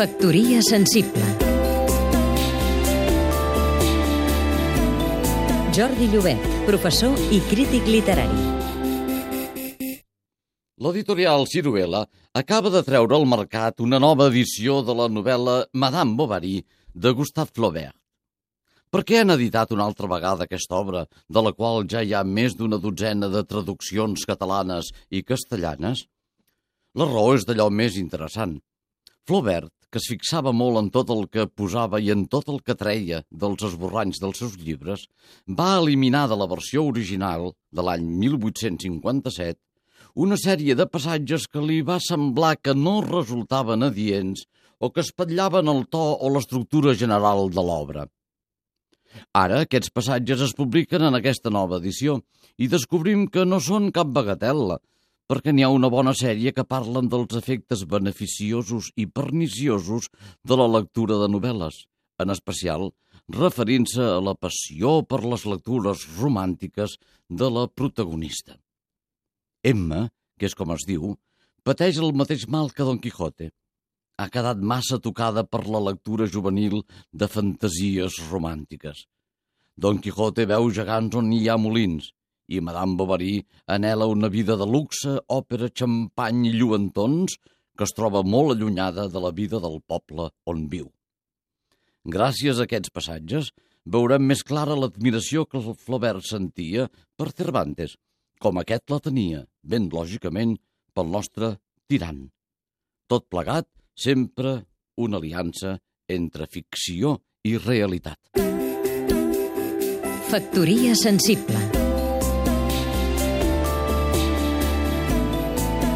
Factoria sensible Jordi Llobet, professor i crític literari. L'editorial Ciruela acaba de treure al mercat una nova edició de la novel·la Madame Bovary de Gustave Flaubert. Per què han editat una altra vegada aquesta obra, de la qual ja hi ha més d'una dotzena de traduccions catalanes i castellanes? La raó és d'allò més interessant. Flaubert, que es fixava molt en tot el que posava i en tot el que treia dels esborranys dels seus llibres, va eliminar de la versió original de l'any 1857 una sèrie de passatges que li va semblar que no resultaven adients o que espatllaven el to o l'estructura general de l'obra. Ara aquests passatges es publiquen en aquesta nova edició i descobrim que no són cap bagatel·la, perquè n'hi ha una bona sèrie que parlen dels efectes beneficiosos i perniciosos de la lectura de novel·les, en especial referint-se a la passió per les lectures romàntiques de la protagonista. Emma, que és com es diu, pateix el mateix mal que Don Quijote. Ha quedat massa tocada per la lectura juvenil de fantasies romàntiques. Don Quijote veu gegants on hi ha molins, i Madame Bovary anela una vida de luxe, òpera, xampany i lluentons que es troba molt allunyada de la vida del poble on viu. Gràcies a aquests passatges veurem més clara l'admiració que el Flaubert sentia per Cervantes, com aquest la tenia, ben lògicament, pel nostre tirant. Tot plegat, sempre una aliança entre ficció i realitat. Factoria sensible